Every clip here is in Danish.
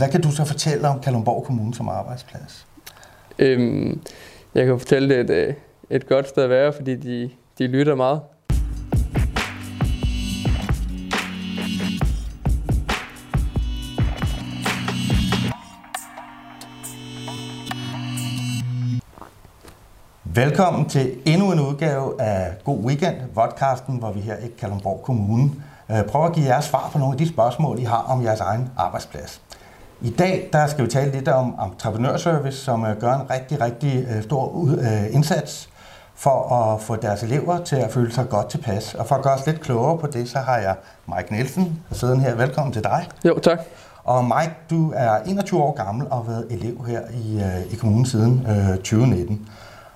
Hvad kan du så fortælle om Kalundborg Kommune som arbejdsplads? Øhm, jeg kan fortælle, det et, øh, et godt sted at være, fordi de, de lytter meget. Velkommen til endnu en udgave af God Weekend, podcasten, hvor vi her i Kalundborg Kommune øh, prøver at give jer svar på nogle af de spørgsmål, I har om jeres egen arbejdsplads. I dag der skal vi tale lidt om entreprenørservice, som øh, gør en rigtig, rigtig øh, stor indsats for at få deres elever til at føle sig godt tilpas. Og for at gøre os lidt klogere på det, så har jeg Mike Nielsen siddende her. Velkommen til dig. Jo, tak. Og Mike, du er 21 år gammel og har været elev her i, i kommunen siden øh, 2019.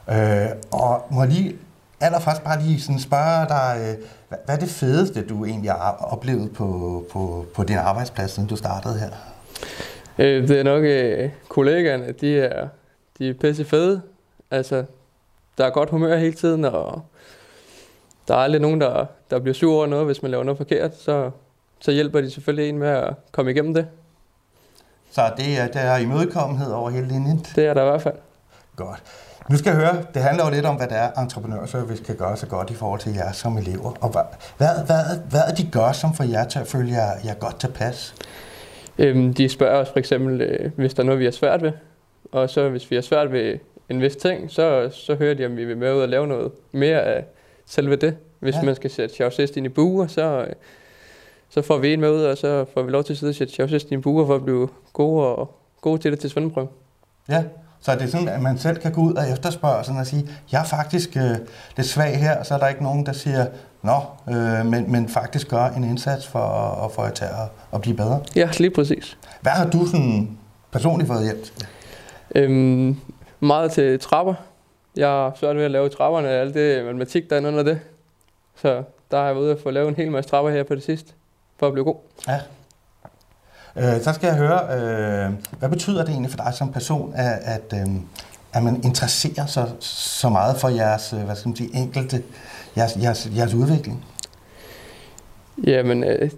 Øh, og må lige allerførst bare lige sådan spørge dig, øh, hvad, hvad er det fedeste, du egentlig har oplevet på, på, på din arbejdsplads, siden du startede her? Øh, det er nok øh, kollegaerne, de er, de er pisse fede. Altså, der er godt humør hele tiden, og der er aldrig nogen, der, der bliver sur over noget, hvis man laver noget forkert, så, så hjælper de selvfølgelig en med at komme igennem det. Så det er, der er imødekommenhed over hele linjen? Det er der i hvert fald. Godt. Nu skal jeg høre, det handler jo lidt om, hvad det er, entreprenørservice kan gøre så godt i forhold til jer som elever. Og hvad, hvad, hvad, hvad er de gør, som får jer til at føle jer, jer godt tilpas? Øhm, de spørger os for eksempel, øh, hvis der er noget, vi har svært ved. Og så hvis vi har svært ved en vis ting, så, så hører de, om vi vil med ud og lave noget mere af selve det. Hvis ja. man skal sætte chausist ind i buer, så, så får vi en med ud, og så får vi lov til at sidde og sætte chausist ind i buer for at blive gode, og, gode til det til svendeprøve. Ja, så det er sådan, at man selv kan gå ud og efterspørge sådan og sige, jeg er faktisk øh, lidt svag her, så er der ikke nogen, der siger, nå, øh, men, men faktisk gør en indsats for at få jer til at, at blive bedre. Ja, lige præcis. Hvad har du sådan personligt fået hjælp til? Øhm, meget til trapper. Jeg har svært ved at lave trapperne, alt det matematik, der er under det. Så der har jeg været ude at få lavet en hel masse trapper her på det sidste, for at blive god. Ja, Øh, så skal jeg høre, øh, hvad betyder det egentlig for dig som person, at, at, øh, at man interesserer sig så meget for jeres, øh, hvad skal man sige, enkelte, jeres, jeres, jeres udvikling? Jamen, øh,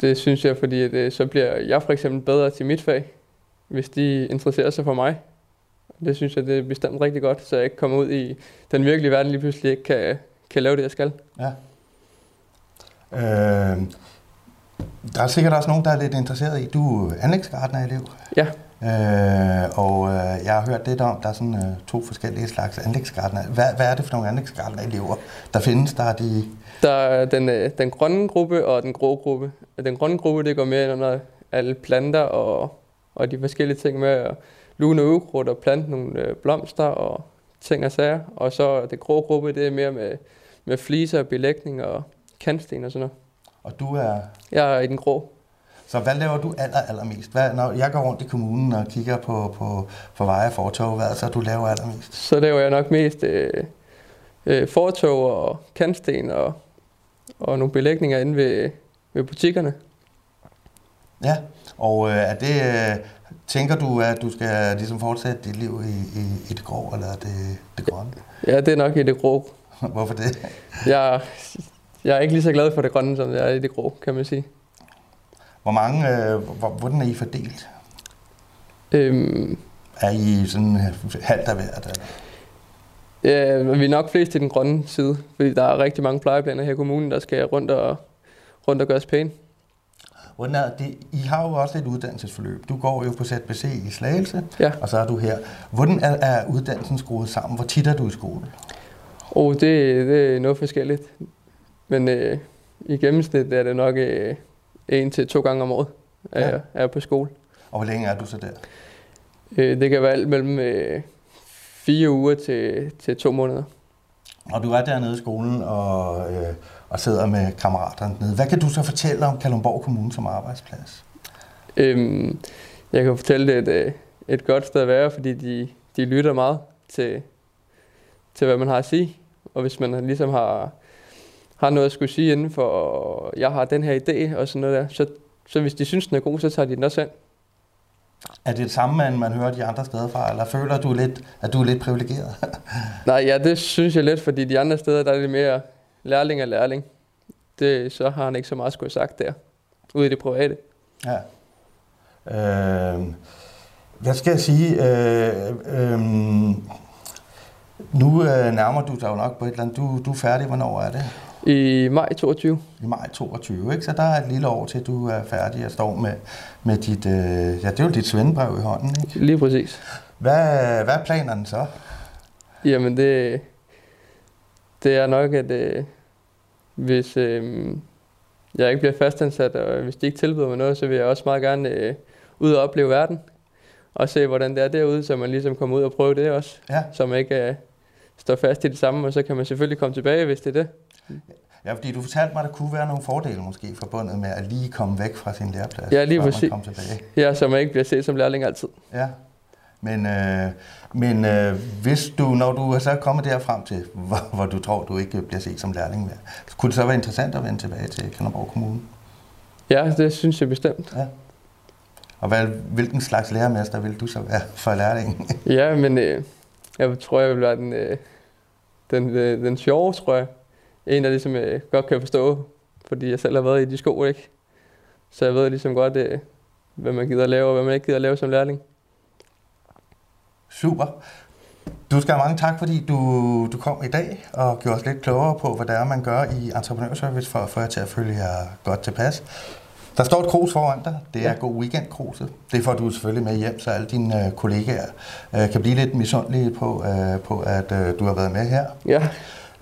det synes jeg, fordi at, øh, så bliver jeg for eksempel bedre til mit fag, hvis de interesserer sig for mig. Det synes jeg, det er bestemt rigtig godt, så jeg ikke kommer ud i den virkelige verden lige pludselig ikke kan, kan lave det, jeg skal. Ja. Øh, der er sikkert også nogen, der er lidt interesseret i, du er anlægsgartner-elev. Ja. Øh, og øh, jeg har hørt lidt om, der er sådan øh, to forskellige slags anlægsgartner. Hvad, hvad er det for nogle anlægsgartner-elever, der findes? Der er de... Der er den, øh, den grønne gruppe og den grå gruppe. Den grønne gruppe, det går mere ind under alle planter og, og de forskellige ting med at lune ukrudt og plante nogle øh, blomster og ting og sager. Og så det grå gruppe, det er mere med, med fliser, belægning og kantsten og sådan noget. Og du er? Jeg er i den grå. Så hvad laver du aller, allermest? Hvad, når jeg går rundt i kommunen og kigger på, på, på veje og fortog, hvad så du laver allermest? Så laver jeg nok mest øh, øh, fortog og kantsten og, og nogle belægninger inde ved, ved butikkerne. Ja, og øh, er det, øh, tænker du, at du skal ligesom fortsætte dit liv i, i, i det grå, eller det, det grønne? Ja, det er nok i det grå. Hvorfor det? Jeg, jeg er ikke lige så glad for det grønne, som jeg er i det grå, kan man sige. Hvor mange, øh, hvor, hvordan er I fordelt? Øhm, er I sådan halvt af hvert? Eller? Ja, vi er nok flest i den grønne side, fordi der er rigtig mange plejeplaner her i kommunen, der skal rundt og, rundt og gøres pæne. Hvordan er det? I har jo også et uddannelsesforløb. Du går jo på ZBC i Slagelse, ja. og så er du her. Hvordan er, er uddannelsen skruet sammen? Hvor tit er du i skole? Oh, det, det er noget forskelligt. Men øh, i gennemsnit er det nok øh, en til to gange om året, at ja. jeg er på skole. Og hvor længe er du så der? Øh, det kan være alt mellem øh, fire uger til, til to måneder. Og du er dernede i skolen og, øh, og sidder med kammeraterne nede. Hvad kan du så fortælle om Kalundborg Kommune som arbejdsplads? Øhm, jeg kan fortælle, det et, øh, et godt sted at være, fordi de, de lytter meget til, til, hvad man har at sige. Og hvis man ligesom har har noget at skulle sige inden for, jeg har den her idé og sådan noget der. Så, så hvis de synes, den er god, så tager de den også ind. Er det det samme, man, man hører de andre steder fra, eller føler du lidt, at du er lidt privilegeret? Nej, ja, det synes jeg lidt, fordi de andre steder, der er det mere lærling og lærling. Det, så har han ikke så meget skulle sagt der, ude i det private. Ja. Øh, hvad skal jeg sige? Øh, øh, nu øh, nærmer du dig jo nok på et eller andet. Du, du er færdig, hvornår er det? I maj 22. I maj 22, ikke? Så der er et lille år til, du er færdig og står med, med dit, øh, ja, det er jo dit svendebrev i hånden, ikke? Lige præcis. Hvad, hvad er planerne så? Jamen det, det er nok, at øh, hvis øh, jeg ikke bliver fastansat, og hvis de ikke tilbyder mig noget, så vil jeg også meget gerne øh, ud og opleve verden. Og se, hvordan det er derude, så man ligesom kommer ud og prøve det også. Ja. Så man ikke øh, står fast i det samme, og så kan man selvfølgelig komme tilbage, hvis det er det. Ja, fordi du fortalte mig, at der kunne være nogle fordele måske forbundet med at lige komme væk fra sin læreplads. Ja, lige før man præcis. kom tilbage. Ja, så man ikke bliver set som lærling altid. Ja. Men, øh, men øh, hvis du, når du er så kommet der frem til, hvor, hvor du tror, du ikke bliver set som lærling mere, kunne det så være interessant at vende tilbage til Kanderborg Kommune? Ja, det synes jeg bestemt. Ja. Og hvad, hvilken slags lærermester vil du så være for lærlingen? Ja, men øh, jeg tror, jeg vil være den, øh, den, øh, den sjove, tror jeg. En, der ligesom øh, godt kan forstå, fordi jeg selv har været i de sko, ikke? Så jeg ved ligesom godt, øh, hvad man gider at lave, og hvad man ikke gider at lave som lærling. Super. Du skal have mange tak, fordi du, du kom i dag og gjorde os lidt klogere på, hvad det er, man gør i entreprenørservice for at få jer til at følge jer godt tilpas. Der står et krus foran dig. Det er Ja. God Weekend kruset. Det får du selvfølgelig med hjem, så alle dine øh, kollegaer øh, kan blive lidt misundelige på, øh, på at øh, du har været med her. Ja,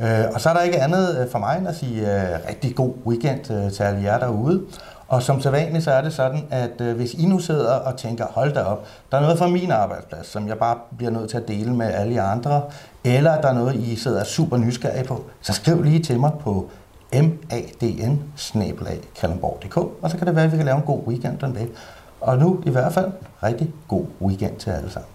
Øh, og så er der ikke andet øh, for mig end at sige øh, rigtig god weekend øh, til alle jer derude. Og som sædvanligt, så er det sådan, at øh, hvis I nu sidder og tænker, hold da op, der er noget fra min arbejdsplads, som jeg bare bliver nødt til at dele med alle jer andre, eller der er noget, I sidder super nysgerrige på, så skriv lige til mig på madn og så kan det være, at vi kan lave en god weekend den dag. Og nu i hvert fald, rigtig god weekend til alle sammen.